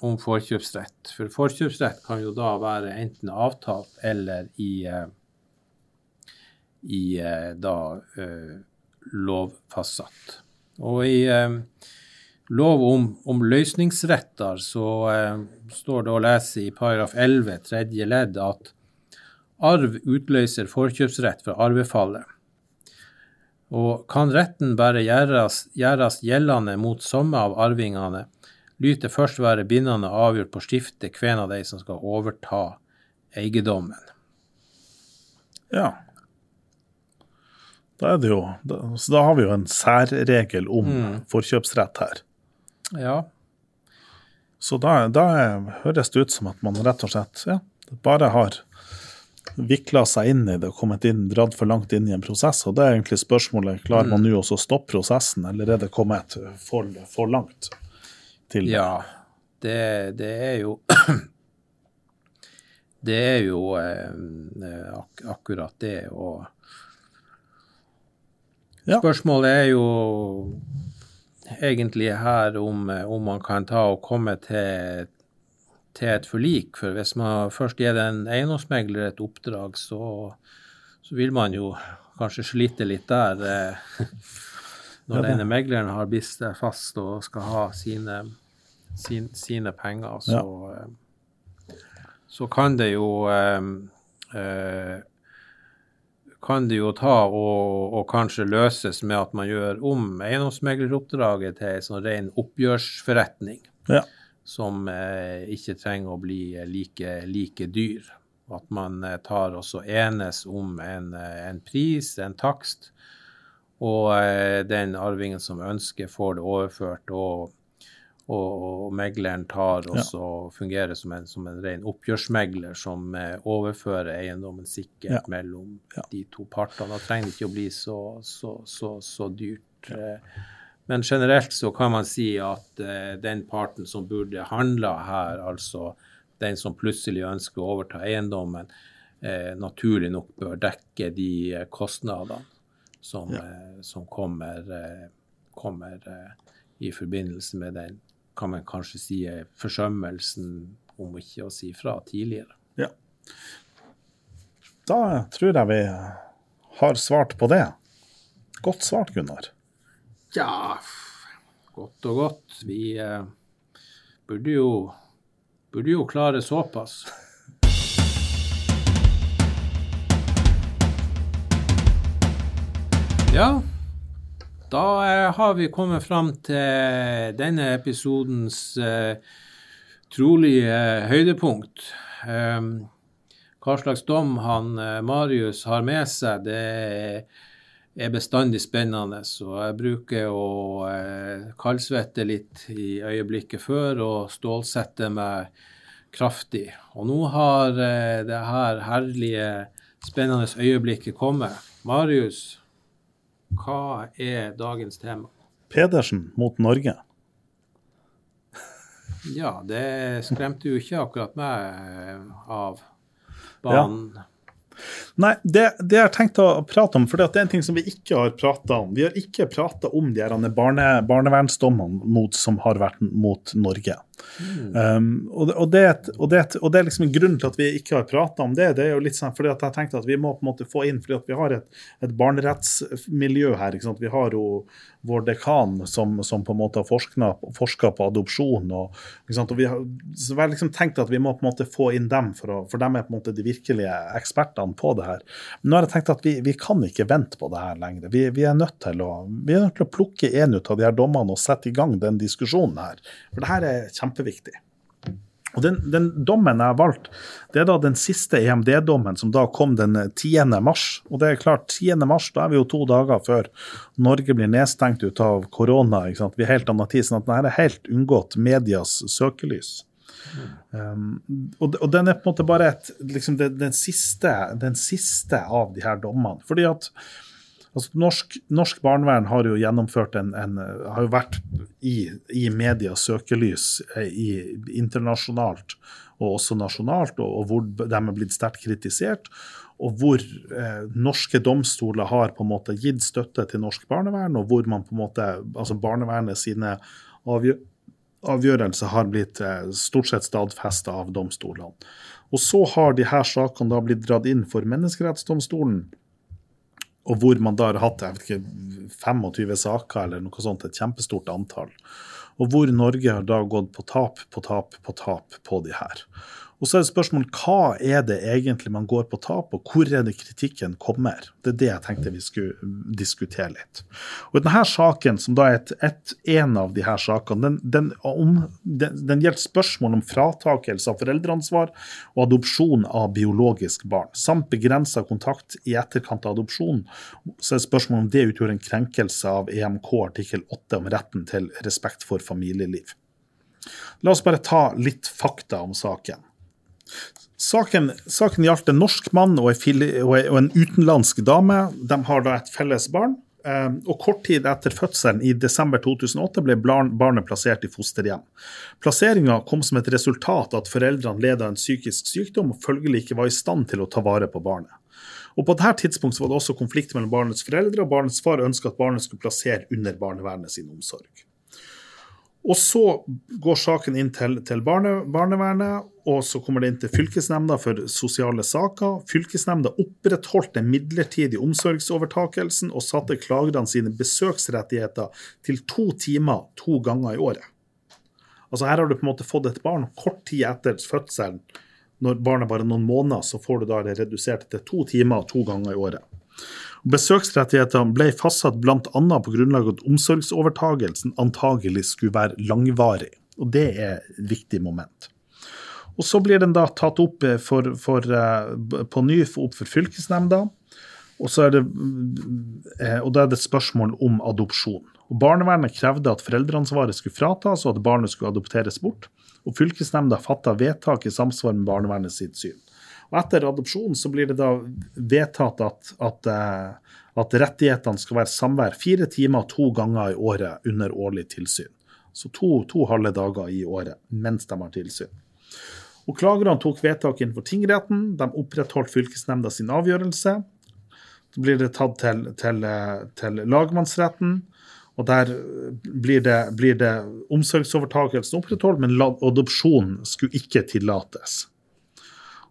om, forkjøpsrett. For forkjøpsrett kan jo da være enten avtalt eller i, i da lovfastsatt. Og i eh, lov om, om løsningsretter så eh, står det å lese i paragraf 11 tredje ledd at arv utløser forkjøpsrett for arvefallet. Og kan retten bare gjøres, gjøres gjeldende mot samme av arvingene, lyter først være bindende avgjort på skiftet hvem av de som skal overta eiendommen. Ja. Da, er det jo, så da har vi jo en særregel om mm. forkjøpsrett her. Ja. Så da, da, høres det ut som at man rett og slett ja, bare har vikla seg inn i det og kommet inn, dratt for langt inn i en prosess. Og det er egentlig spørsmålet klarer man mm. nå også å stoppe prosessen, eller er det kommet for, for langt til Ja, det, det er jo Det er jo eh, ak akkurat det. og ja. Spørsmålet er jo egentlig her om, om, man kan ta og komme til, til, et forlik. For hvis man først gir en eiendomsmegler et oppdrag, så, så, vil man jo kanskje slite litt der. Eh, når ja, denne megleren har blitt fast og skal ha sine, sin, sine penger, så, ja. Eh, så kan det jo eh, eh, kan det jo ta og, og, kanskje løses med at man gjør om eiendomsmegleroppdraget til en sånn ren oppgjørsforretning. Ja. Som eh, ikke trenger å bli like, like dyr. At man eh, tar også enes om en, eh, en, pris, en takst, og eh, den arvingen som ønsker, får det overført. og og, og megleren tar også ja. fungerer som en, som en ren oppgjørsmegler som eh, overfører eiendommen sikkert ja. mellom ja. de to partene. Da trenger det ikke å bli så, så, så, så dyrt. Eh, men generelt så kan man si at eh, den parten som burde handla her, altså den som plutselig ønsker å overta eiendommen, eh, naturlig nok bør dekke de eh, kostnadene som, eh, som kommer, kommer i forbindelse med den kan man kanskje si er forsømmelsen, om ikke å si fra, tidligere. Ja. Da tror jeg vi har svart på det. Godt svart, Gunnar. Ja, godt og godt. Vi eh, burde, jo, burde jo klare såpass. Ja, da eh, har vi kommet fram til denne episodens eh, trolige eh, høydepunkt. Hva slags dom han Marius har med seg, det er bestandig spennende. Så jeg bruker å kaldsvette litt i øyeblikket før og stålsette meg kraftig. Og nå har det her herlige, spennende øyeblikket kommet. Marius, hva er dagens tema? Pedersen mot Norge. Ja, det skremte jo ikke akkurat meg av banen. Ja. Nei, det, det jeg har tenkt å prate om, for det er en ting som vi ikke har prata om. Vi har ikke prata om de barne, barnevernsdommene som har vært mot Norge. Um, og, og, det, og, det, og, det, er liksom grunnen til at vi ikke har prata om det. Det er jo litt sånn fordi at jeg tenkte at vi må på en måte få inn fordi at vi har et, et barnerettsmiljø her. ikke sant? Vi har jo vår dekan som, som på en måte har forska på adopsjon. og, og vi har, så har liksom tenkt at vi må på en måte få inn dem, for, å, for dem er på en måte de virkelige ekspertene på det her. Men nå har jeg tenkt at vi, vi kan ikke vente på det her lenger. Vi, vi, er nødt til å, vi er nødt til å plukke en ut av de her dommene og sette i gang den diskusjonen her. For det her er kjempeviktig. Og den, den, dommen jeg har valgt, det er da den siste EMD-dommen, som da kom den 10. mars. Og det er klart, 10. mars, da er vi jo to dager før Norge blir nedstengt ut av korona. ikke sant? Vi er helt annet tid, sånn at dette er helt unngått medias søkelys. Um, og, og, den er på en måte bare et, liksom den, den, siste, den siste av de her dommene. fordi at Altså, norsk, norsk, barnevern har jo gjennomført en, en har jo vært i, i medias søkelys eh, i, internasjonalt og også nasjonalt, og, og hvor de er blitt sterkt kritisert. Og hvor eh, norske domstoler har på en måte gitt støtte til norsk barnevern, og hvor man på en måte, altså barnevernet sine avgjør, avgjørelser har blitt eh, stort sett stadfesta av domstolene. Og så har de her sakene da blitt dratt inn for Menneskerettsdomstolen og hvor man da har hatt ikke, 25 saker eller noe sånt, et kjempestort antall. Og hvor Norge har da gått på tap på tap på tap på de her. Og så er det spørsmålet hva er det egentlig man går på tap, og hvor er det kritikken kommer? Det er det jeg tenkte vi skulle diskutere litt. Og denne saken, som da er et, et, en av de her sakene, den, den, om, den, den gjelder spørsmål om fratakelse av foreldreansvar og adopsjon av biologisk barn, samt begrensa kontakt i etterkant av adopsjon. Så er det spørsmål om det utgjør en krenkelse av EMK artikkel 8 om retten til respekt for familieliv. La oss bare ta litt fakta om saken. Saken, saken gjaldt en norsk mann og en utenlandsk dame. De har da et felles barn. Eh, og Kort tid etter fødselen, i desember 2008, ble barnet plassert i fosterhjem. Plasseringa kom som et resultat av at foreldrene led av en psykisk sykdom og følgelig ikke var i stand til å ta vare på barnet. Og På dette tidspunktet var det også konflikt mellom barnets foreldre, og barnets far ønsket at barnet skulle plassere under barnevernet sin omsorg. Og så går saken inn til, til barne, barnevernet, og så kommer det inn til fylkesnemnda for sosiale saker. Fylkesnemnda opprettholdt den midlertidige omsorgsovertakelsen og satte klagerne sine besøksrettigheter til to timer to ganger i året. Altså Her har du på en måte fått et barn kort tid etter fødselen. Når barnet bare er noen måneder, så får du da det redusert til to timer to ganger i året. Besøksrettighetene ble fastsatt bl.a. på grunnlag av at omsorgsovertagelsen antagelig skulle være langvarig. Og det er et viktig moment. Og Så blir den da tatt opp for, for, eh, på ny opp for fylkesnemnda. Og, så er det, eh, og da er det et spørsmål om adopsjon. Og Barnevernet krevde at foreldreansvaret skulle fratas, og at barnet skulle adopteres bort. Og Fylkesnemnda fatta vedtak i samsvar med barnevernet sitt syn. Og Etter adopsjon så blir det da vedtatt at, at, eh, at rettighetene skal være samvær fire timer to ganger i året under årlig tilsyn. Så to, to halve dager i året mens de har tilsyn. Og Klagerne tok vedtak innenfor tingretten. De opprettholdt fylkesnemnda sin avgjørelse. Så blir det tatt til, til, til lagmannsretten. Og der blir det, blir det omsorgsovertakelsen opprettholdt, men adopsjon skulle ikke tillates.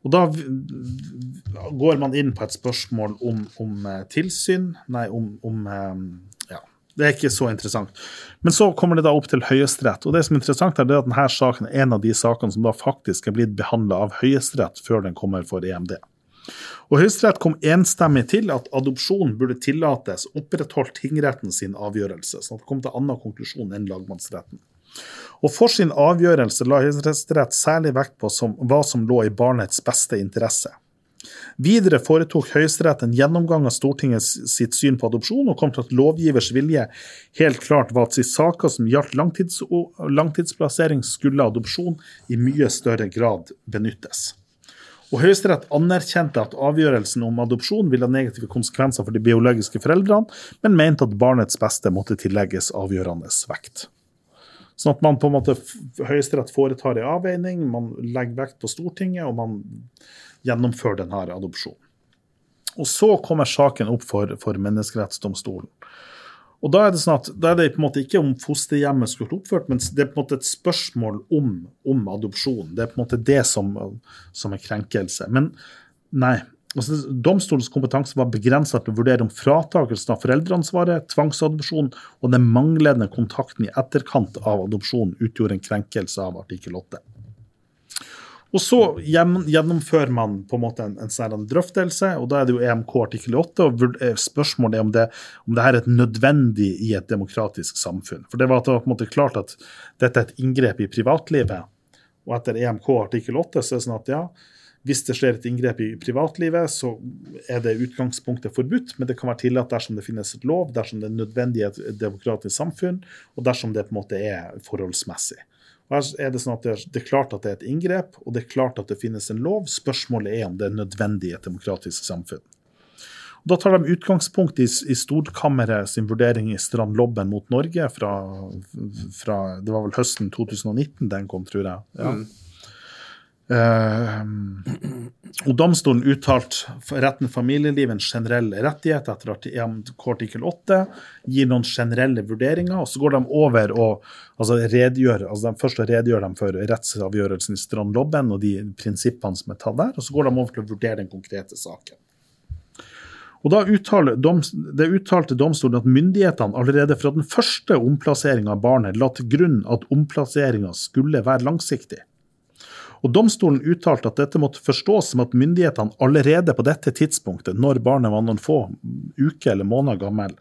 Og da går man inn på et spørsmål om, om eh, tilsyn, nei, om, om, eh, Ja, det er ikke så interessant. Men så kommer det da opp til Høyesterett. Og det som er interessant, er at denne saken er en av de sakene som da faktisk er blitt behandla av Høyesterett før den kommer for EMD. Og Høyesterett kom enstemmig til at adopsjon burde tillates, opprettholdt tingretten sin avgjørelse. Så det kom til annen konklusjon enn lagmannsretten. Og For sin avgjørelse la Høyesterett særlig vekt på som, hva som lå i barnets beste interesse. Videre foretok Høyesterett en gjennomgang av Stortingets sitt syn på adopsjon, og kom til at lovgivers vilje helt klart var at i saker som gjaldt langtids langtidsplassering, skulle adopsjon i mye større grad benyttes. Og Høyesterett anerkjente at avgjørelsen om adopsjon ville ha negative konsekvenser for de biologiske foreldrene, men mente at barnets beste måtte tillegges avgjørende vekt. Sånn at man på en måte Høyesterett foretar en avveining, man legger vekt på Stortinget, og man gjennomfører denne adopsjonen. Og så kommer saken opp for, for Menneskerettsdomstolen. Og da er det sånn at da er det på en måte ikke om fosterhjemmet skulle vært oppført, men det er på en måte et spørsmål om, om adopsjon. Det er på en måte det som, som er krenkelse. Men nei. Altså, domstolens kompetanse var begrensa til å vurdere om fratakelsen av foreldreansvaret, tvangsadopsjon og den manglende kontakten i etterkant av adopsjonen utgjorde en krenkelse av artikkel 8. Og så gjennomfører man på en måte en, en sånn drøftelse, og da er det jo EMK artikkel 8. og eh, Spørsmålet er om det, om det her er nødvendig i et demokratisk samfunn. For Det var på en måte klart at dette er et inngrep i privatlivet. Og etter EMK artikkel 8 så er det sånn at ja, hvis det skjer et inngrep i privatlivet, så er det utgangspunktet forbudt, men det kan være tillatt dersom det finnes et lov, dersom det er nødvendig i et demokratisk samfunn, og dersom det på en måte er forholdsmessig. Her er det sånn at det det er, klart at det er et inngrep, og det er klart at det finnes en lov. Spørsmålet er om det er nødvendig i et demokratisk samfunn. Da tar de utgangspunkt i, i Storkammeret sin vurdering i Strandlobben mot Norge fra, fra, Det var vel høsten 2019 den kom, tror jeg. Ja. Mm. Uh, og Domstolen uttalte retten familieliv en generell rettighet etter artikkel 8, gir noen generelle vurderinger, og så går de over og altså redegjør altså de Først redegjør de for rettsavgjørelsen i Strandlobben og de prinsippene som er tatt der, og så går de over til å vurdere den konkrete saken. Og da uttaler dom, det uttalte domstolen at myndighetene allerede fra den første omplasseringa av barnet la til grunn at omplasseringa skulle være langsiktig. Og Domstolen uttalte at dette måtte forstås som at myndighetene allerede på dette tidspunktet, når barnet var noen få uker eller måneder gammel,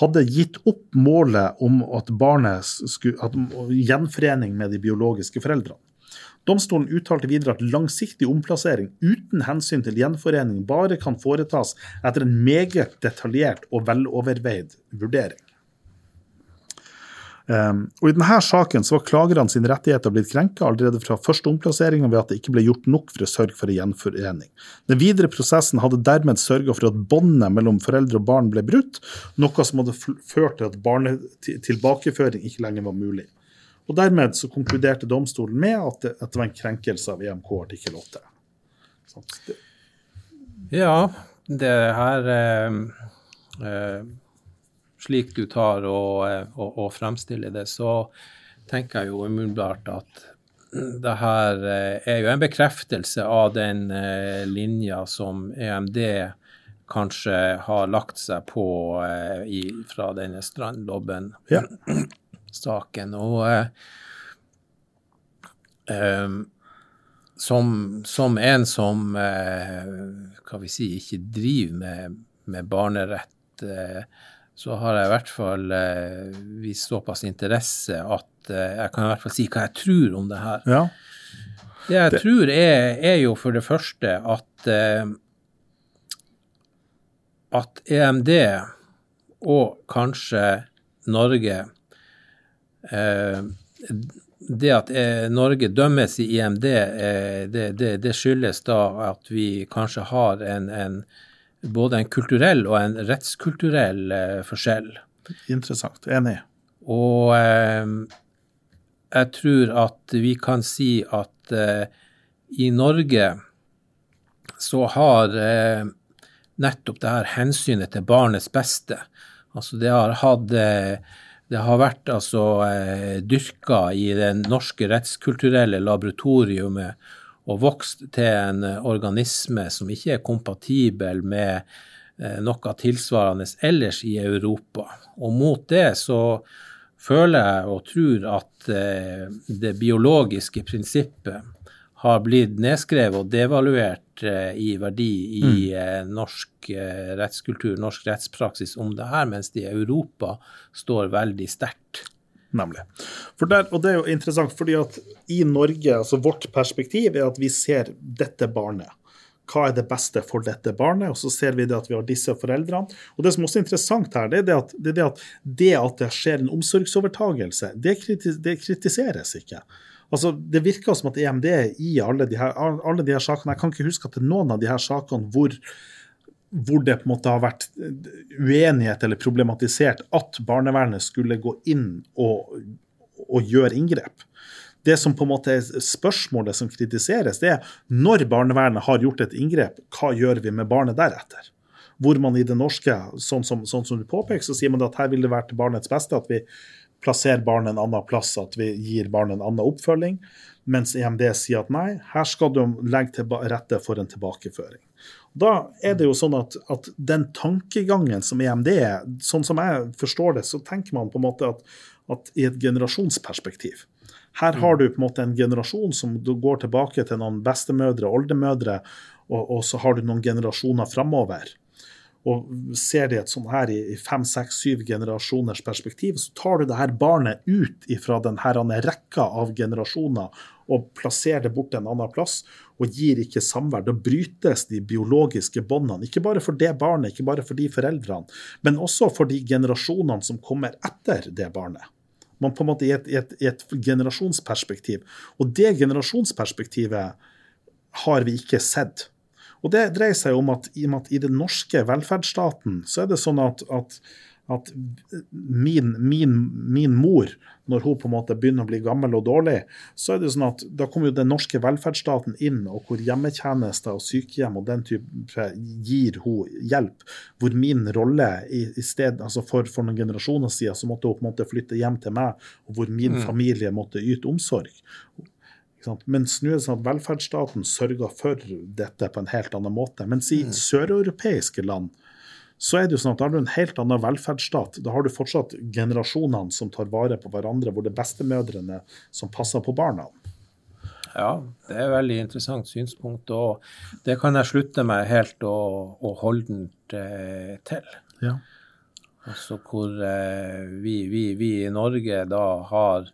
hadde gitt opp målet om at barnet skulle at gjenforening med de biologiske foreldrene. Domstolen uttalte videre at langsiktig omplassering uten hensyn til gjenforening bare kan foretas etter en meget detaljert og veloverveid vurdering. Um, og I denne saken så var klagerne sine rettigheter blitt krenka allerede fra første omplassering ved at det ikke ble gjort nok for å sørge for en gjenforening. Den videre prosessen hadde dermed sørga for at båndet mellom foreldre og barn ble brutt, noe som hadde ført til at barnetilbakeføring ikke lenger var mulig. Og Dermed så konkluderte domstolen med at det, at det var en krenkelse av EMK artikkel 8. Ja, det her eh, eh slik du tar og, eh, og, og fremstiller det, så tenker jeg jo umiddelbart at det her eh, er jo en bekreftelse av den eh, linja som EMD kanskje har lagt seg på i, fra denne Strandlobben-saken. Ja. Og um, som, som, en som hva vi si, ikke driver med, med barnerett, så har jeg i hvert fall eh, vist såpass interesse at eh, jeg kan i hvert fall si hva jeg tror om det her. Ja. Det jeg det. tror er, er, jo for det første at eh, at EMD og kanskje Norge eh, det at eh, Norge dømmes i EMD, eh, det, det, det, skyldes da at vi kanskje har en, en både en kulturell og en rettskulturell eh, forskjell. Interessant. Enig. Og eh, jeg tror at vi kan si at eh, i Norge så har eh, nettopp det her hensynet til barnets beste Altså det har hatt det har vært altså dyrka i det norske rettskulturelle laboratoriumet og vokst til en eh, organisme som ikke er kompatibel med eh, noe tilsvarende ellers i Europa. Og mot det så føler jeg og tror at eh, det biologiske prinsippet har blitt nedskrevet og devaluert i verdi i mm. norsk rettskultur, norsk rettspraksis om det her, mens det i Europa står veldig sterkt nemlig. Der, og det er jo interessant, fordi at i Norge, altså vårt perspektiv er at vi ser dette barnet. Hva er det beste for dette barnet? Og så ser vi det at vi har disse foreldrene. Og det som også er interessant her, det er det at det, det, at, det, at det skjer en omsorgsovertagelse, det, kritis, det kritiseres ikke. Altså, Det virker som at EMD i alle de, her, alle de her sakene Jeg kan ikke huske at det er noen av de her sakene hvor hvor det på en måte har vært uenighet eller problematisert at barnevernet skulle gå inn og, og gjøre inngrep. Det som på en måte er spørsmålet som kritiseres, det er når barnevernet har gjort et inngrep, hva gjør vi med barnet deretter? Hvor man i det norske, sånn som, sånn som du påpeker, så sier man at her vil det være til barnets beste at vi plasserer barnet en annen plass, at vi gir barnet en annen oppfølging. Mens EMD sier at nei, her skal du legge til rette for en tilbakeføring. Da er det jo sånn at, at, den tankegangen som EMD er, sånn som jeg forstår det, så tenker man på en måte at, at i et generasjonsperspektiv. Her har du på en måte en generasjon som går tilbake til noen bestemødre og oldemødre, og, og så har du noen generasjoner framover. Og ser det et sånn her i fem, seks, syv generasjoners perspektiv, så tar du det her barnet ut fra denne rekka av generasjoner og plasserer det bort til en annen plass, og gir ikke samvær. Da brytes de biologiske båndene. Ikke bare for det barnet, ikke bare for de foreldrene, men også for de generasjonene som kommer etter det barnet. Man på en måte i et, et, et generasjonsperspektiv. Og det generasjonsperspektivet har vi ikke sett og Det dreier seg om at i, at i den norske velferdsstaten så er det sånn at, at, at min, min, min, mor, når hun på en måte begynner å bli gammel og dårlig, så er det sånn at da kommer jo den norske velferdsstaten inn, og hvor hjemmetjenester og sykehjem og den type gir hun hjelp. Hvor min rolle i, i sted, altså for, for, noen generasjoner siden så måtte hun på en måte flytte hjem til meg, og hvor min mm. familie måtte yte omsorg. Mens nå er det sånn at velferdsstaten sørger for dette på en helt annen måte. Mens i mm. søreuropeiske land så er det jo sånn at da har du en helt annen velferdsstat. Da har du fortsatt generasjonene som tar vare på hverandre, hvor det er bestemødrene som passer på barna. Ja, det er et veldig interessant synspunkt, og det kan jeg slutte meg helt og, og holdent eh, til. Ja. Altså hvor eh, vi, vi, vi, i Norge da har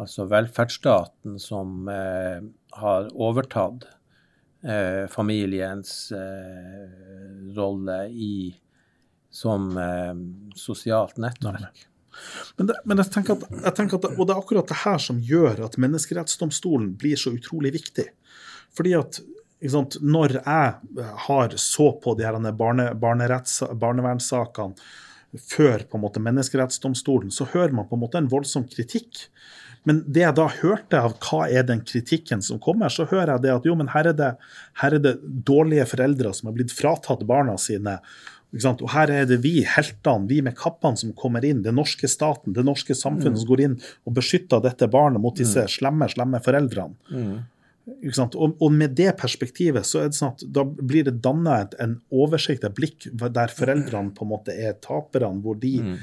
altså velferdsstaten som eh, har overtatt eh, familiens eh, rolle i, som eh, sosialt nettverk. Men, det, men jeg, tenker at, jeg tenker at, Og det er akkurat det her som gjør at Menneskerettsdomstolen blir så utrolig viktig. Fordi at sant, når jeg har så på de her barne, barnevernssakene før på en måte menneskerettsdomstolen, så hører man på en måte en voldsom kritikk men det jeg da hørte av hva er den kritikken som kommer, så hører jeg det at jo, men her er det, her er det dårlige foreldre som har blitt fratatt barna sine. Og her er det vi, heltene, vi med kappene som kommer inn, den norske staten, det norske samfunnet mm. som går inn og beskytter dette barnet mot disse mm. slemme, slemme foreldrene. Mm. Og, og, med det perspektivet så er det sånn at da blir det danna en oversikt, et blikk, der foreldrene på en måte er taperne, hvor de mm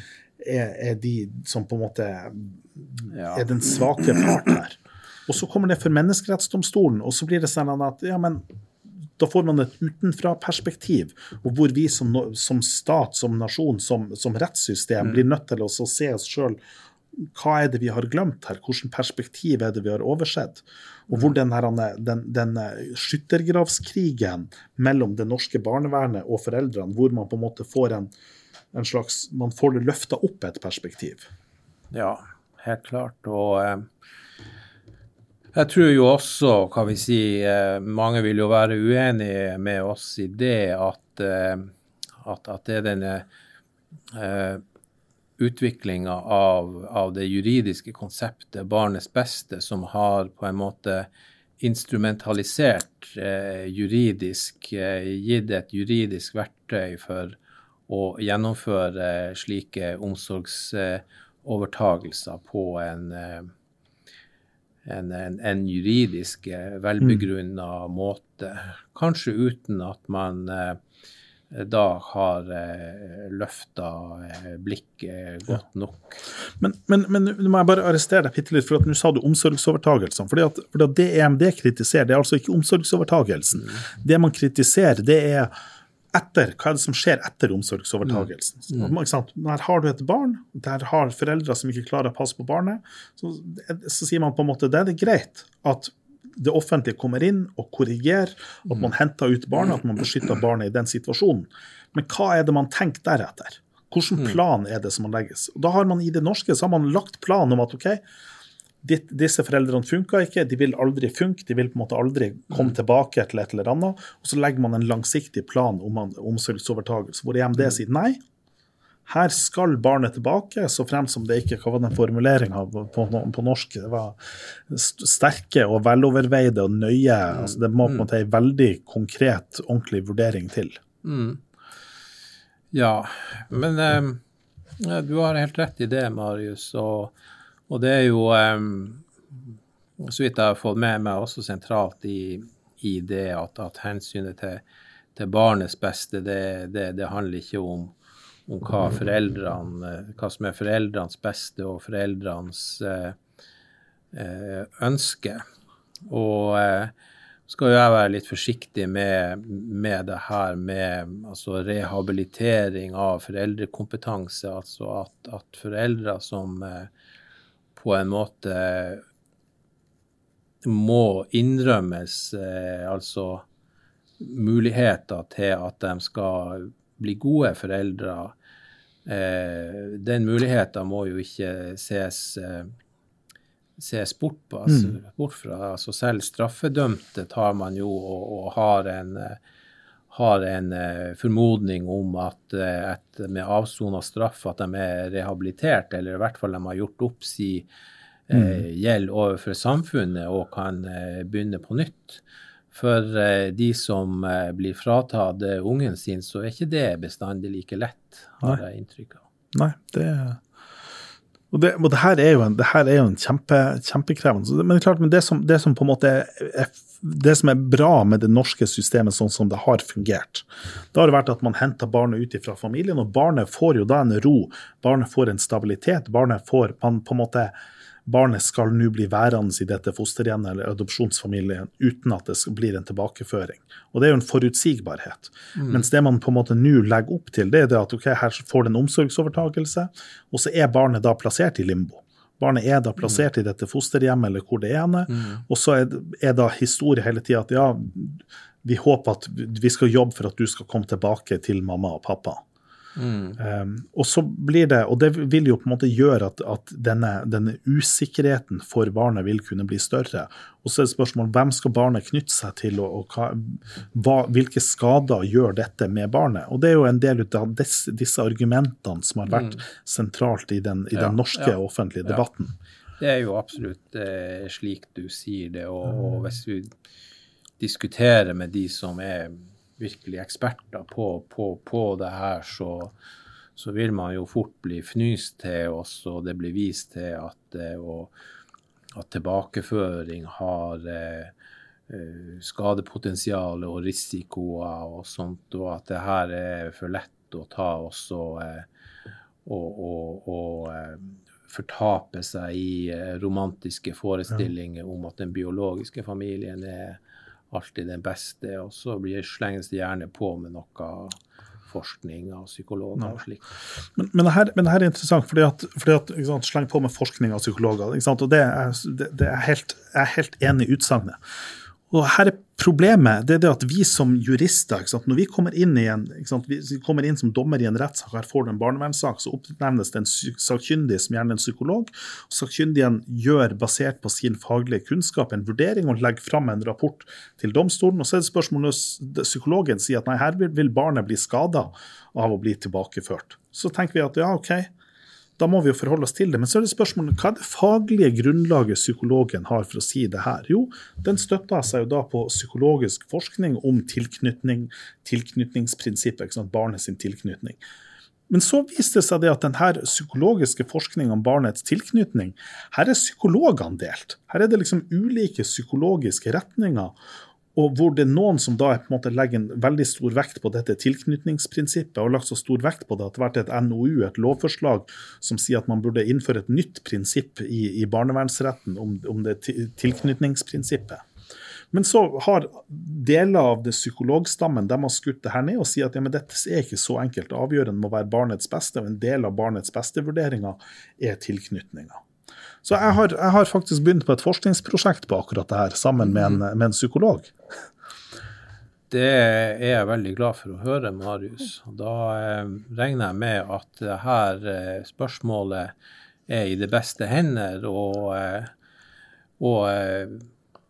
er, er, de som på en måte er den svake part her. Og så kommer det for Menneskerettsdomstolen, og så blir det sånn at ja, men da får man et utenfra-perspektiv, og hvor vi som, som, stat, som nasjon, som, som rettssystem mm. blir nødt til å se oss sjøl hva er det vi har glemt her, hvilket perspektiv er det vi har oversett? Og hvor den, her, den, den skyttergravskrigen mellom det norske barnevernet og foreldrene, hvor man på en måte får en, en slags Man får det løfta opp et perspektiv. Ja, helt klart. Og eh, jeg tror jo også, kan vi si, eh, mange vil jo være uenige med oss i det at, eh, at, at det er denne uh, utviklinga av, av, det juridiske konseptet barnets beste som har på en måte instrumentalisert uh, juridisk, uh, gitt et juridisk verktøy for å gjennomføre slike omsorgsovertagelser på en, eh, en, en, en juridisk eh, velbegrunna mm. måte. Kanskje uten at man eh, da har eh, løfta blikket godt nok. Men, men, men nå må jeg bare arrestere deg bitte litt, for at nå sa du omsorgsovertagelsen. Fordi at, fordi at det EMD kritiserer, det er altså ikke omsorgsovertagelsen. Mm. Det man kritiserer, det er etter, hva er det som skjer etter omsorgsovertagelsen. Mm. Mm. Her har du et barn, der har foreldre som ikke klarer å passe på barnet. Så, så sier man på en måte det er det greit at det offentlige kommer inn og korrigerer, at man mm. henter ut barnet, at man beskytter barnet i den situasjonen. Men hva er det man tenker deretter? Hvilken mm. plan er det som man legges? Og da har man I det norske så har man lagt plan om at OK, disse foreldrene funka ikke, de vil aldri funke, de vil på en måte aldri komme mm. tilbake til et eller annet. Og så legger man en langsiktig plan om omsorgsovertakelse, hvor EMD mm. sier nei. Her skal barnet tilbake, så fremt som det ikke hva var den formuleringa på, på, norsk. Det var sterke og veloverveide og nøye. Mm. altså Det må på en måte en veldig konkret, ordentlig vurdering til. Mm. Ja, men eh, du har helt rett i det, Marius. Og, og det er jo, um, så vidt jeg har fått med meg, også sentralt i, i det at, at hensynet til, til, barnets beste, det, det, det handler ikke om, om hva, hva, som er foreldrenes beste og foreldrenes uh, uh, ønske. Og uh, skal jeg være litt forsiktig med, med det her med altså rehabilitering av foreldrekompetanse. Altså at, at foreldre som eh, på en måte må innrømmes eh, altså muligheter til at de skal bli gode foreldre. Eh, den muligheten må jo ikke ses eh, ses bort, på, altså, mm. bort fra. Altså selv straffedømte tar man jo og, og har en, har en uh, formodning om at uh, et, med avsona straff at de er rehabilitert, eller i hvert fall de har gjort opp si uh, mm. gjeld overfor samfunnet og kan begynne på nytt. For de som blir fratatt ungen sin, så er ikke det bestandig like lett, har Nei. jeg inntrykk av. Nei, det er og det, og det, her er jo en, er jo en kjempe, kjempekrevende Men det er klart, men det som, det som, på en måte er, det som er bra med det norske systemet sånn som det har fungert, det har vært at man henter barnet ut fra familien, og barnet får jo da en ro. Barnet får en stabilitet. Barnet får man på en måte barnet skal nå bli værende i dette fosterhjemmet eller adopsjonsfamilien uten at det blir en tilbakeføring. Og Det er jo en forutsigbarhet. Mm. Mens det man på en måte nå legger opp til, det er det at ok, her får det en omsorgsovertakelse, og så er barnet da plassert i limbo. Barnet er da plassert mm. i dette fosterhjemmet eller hvor det er, mm. og så er, er da historie hele tida at ja, vi håper at vi skal jobbe for at du skal komme tilbake til mamma og pappa. Mm. Um, og så blir det, og det vil jo på en måte gjøre at, at denne, denne, usikkerheten for barnet vil kunne bli større. Og så er det spørsmålet hvem skal barnet knytte seg til, og, og hva, hva, hvilke skader gjør dette med barnet. Og det er jo en del av disse, disse argumentene som har vært mm. sentralt i den, i den norske ja, offentlige debatten. Ja. Det er jo absolutt eh, slik du sier det. Og, og hvis vi diskuterer med de som er virkelig eksperter på, på, på det her, så, så, vil man jo fort bli fnyst til oss, og det blir vist til at, eh, og, at tilbakeføring har eh, eh, skadepotensial og risikoer og sånt, og at det her er for lett å ta også eh, og, og, og eh, fortape seg i eh, romantiske forestillinger om at den biologiske familien er alltid den beste, og så blir slenges det gjerne på med noe forskning av psykologer og slikt. Men, men, men, det her, er interessant, fordi at, fordi at sant, sleng på med forskning av psykologer. og det er, det, det er helt, jeg er helt enig i utsagnet. Og her er Problemet det er det at vi som jurister, når vi kommer inn, en, vi kommer inn som dommer i en rettssak, her får du en barnevernssak, så oppnevnes det en sakkyndig, som gjerne er en psykolog. og Sakkyndigen gjør, basert på sin faglige kunnskap, en vurdering og legger fram en rapport til domstolen. og Så er det spørsmålet når psykologen sier at nei, her vil barnet bli skada av å bli tilbakeført. Så tenker vi at ja, OK, da må vi jo forholde oss til det. Men så er det spørsmålet hva er det faglige grunnlaget psykologen har for å si det her? Jo, den støtter seg jo da på psykologisk forskning om tilknytning, tilknytningsprinsippet, barnets tilknytning. Men så viste det seg det at denne psykologiske forskningen om barnets tilknytning, her er psykologene delt. Her er det liksom ulike psykologiske retninger og hvor det er noen som da på en måte legger en veldig stor vekt på dette tilknytningsprinsippet, og har lagt så stor vekt på det at det har vært et NOU, et lovforslag, som sier at man burde innføre et nytt prinsipp i, i barnevernsretten om, om det tilknytningsprinsippet. Men så har deler av det psykologstammen de har skutt det her ned og sier at ja, dette er ikke så enkelt. Avgjørende må være barnets beste, og en del av barnets beste-vurderinga er tilknytninga. Så jeg har, jeg har, faktisk begynt på et forskningsprosjekt på akkurat det her, sammen med en, med en psykolog. Det er jeg veldig glad for å høre, Marius. Da eh, regner jeg med at dette eh, spørsmålet er i det beste hender, og, eh, og eh,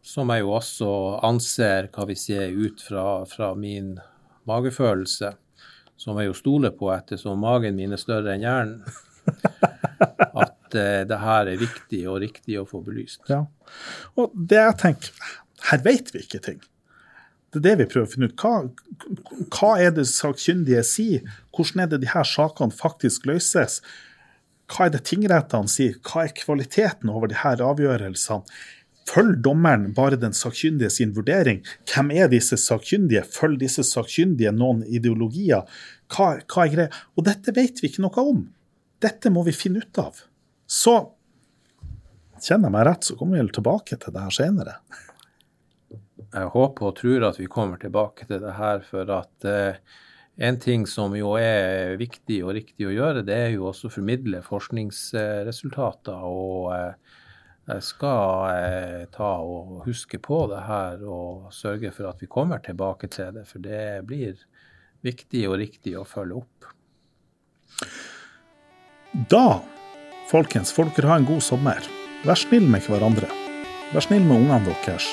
som jeg jo også anser hva vi sier, ut fra, fra min magefølelse, som jeg jo stoler på ettersom magen min er større enn hjernen, at uh, det her er viktig og riktig å få belyst. Ja. Og det jeg tenker, her vet vi ikke ting. Det er det vi prøver å finne ut. Hva, hva er det sakkyndige sier? Hvordan er det de her sakene faktisk løses? Hva er det tingrettene sier? Hva er kvaliteten over de her avgjørelsene? Følg dommeren bare den sakkyndige sin vurdering? Hvem er disse sakkyndige? Følg disse sakkyndige noen ideologier? Hva, hva er greia? Og dette vet vi ikke noe om. Dette må vi finne ut av. Så kjenner jeg meg rett, så kommer vi tilbake til det her senere jeg håper og tror at vi kommer tilbake til det her, for at eh, en ting som jo er viktig og riktig å gjøre, det er jo også å formidle forskningsresultater. Og eh, jeg skal eh, ta og huske på det her og sørge for at vi kommer tilbake til det, for det blir viktig og riktig å følge opp. Da, folkens, folk dere ha en god sommer. Vær snill med hverandre. Vær snill med ungene deres.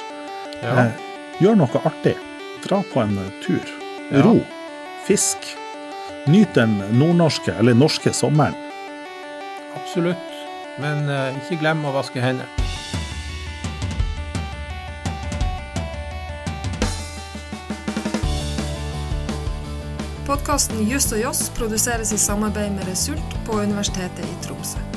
Ja. Eh, Gjør noe artig. Dra på en tur. Ja. Ro. Fisk. Nyt den nordnorske, eller norske, sommeren. Absolutt. Men eh, ikke glem å vaske hendene. Podkasten Just og Joss produseres i samarbeid med Result på Universitetet i Tromsø.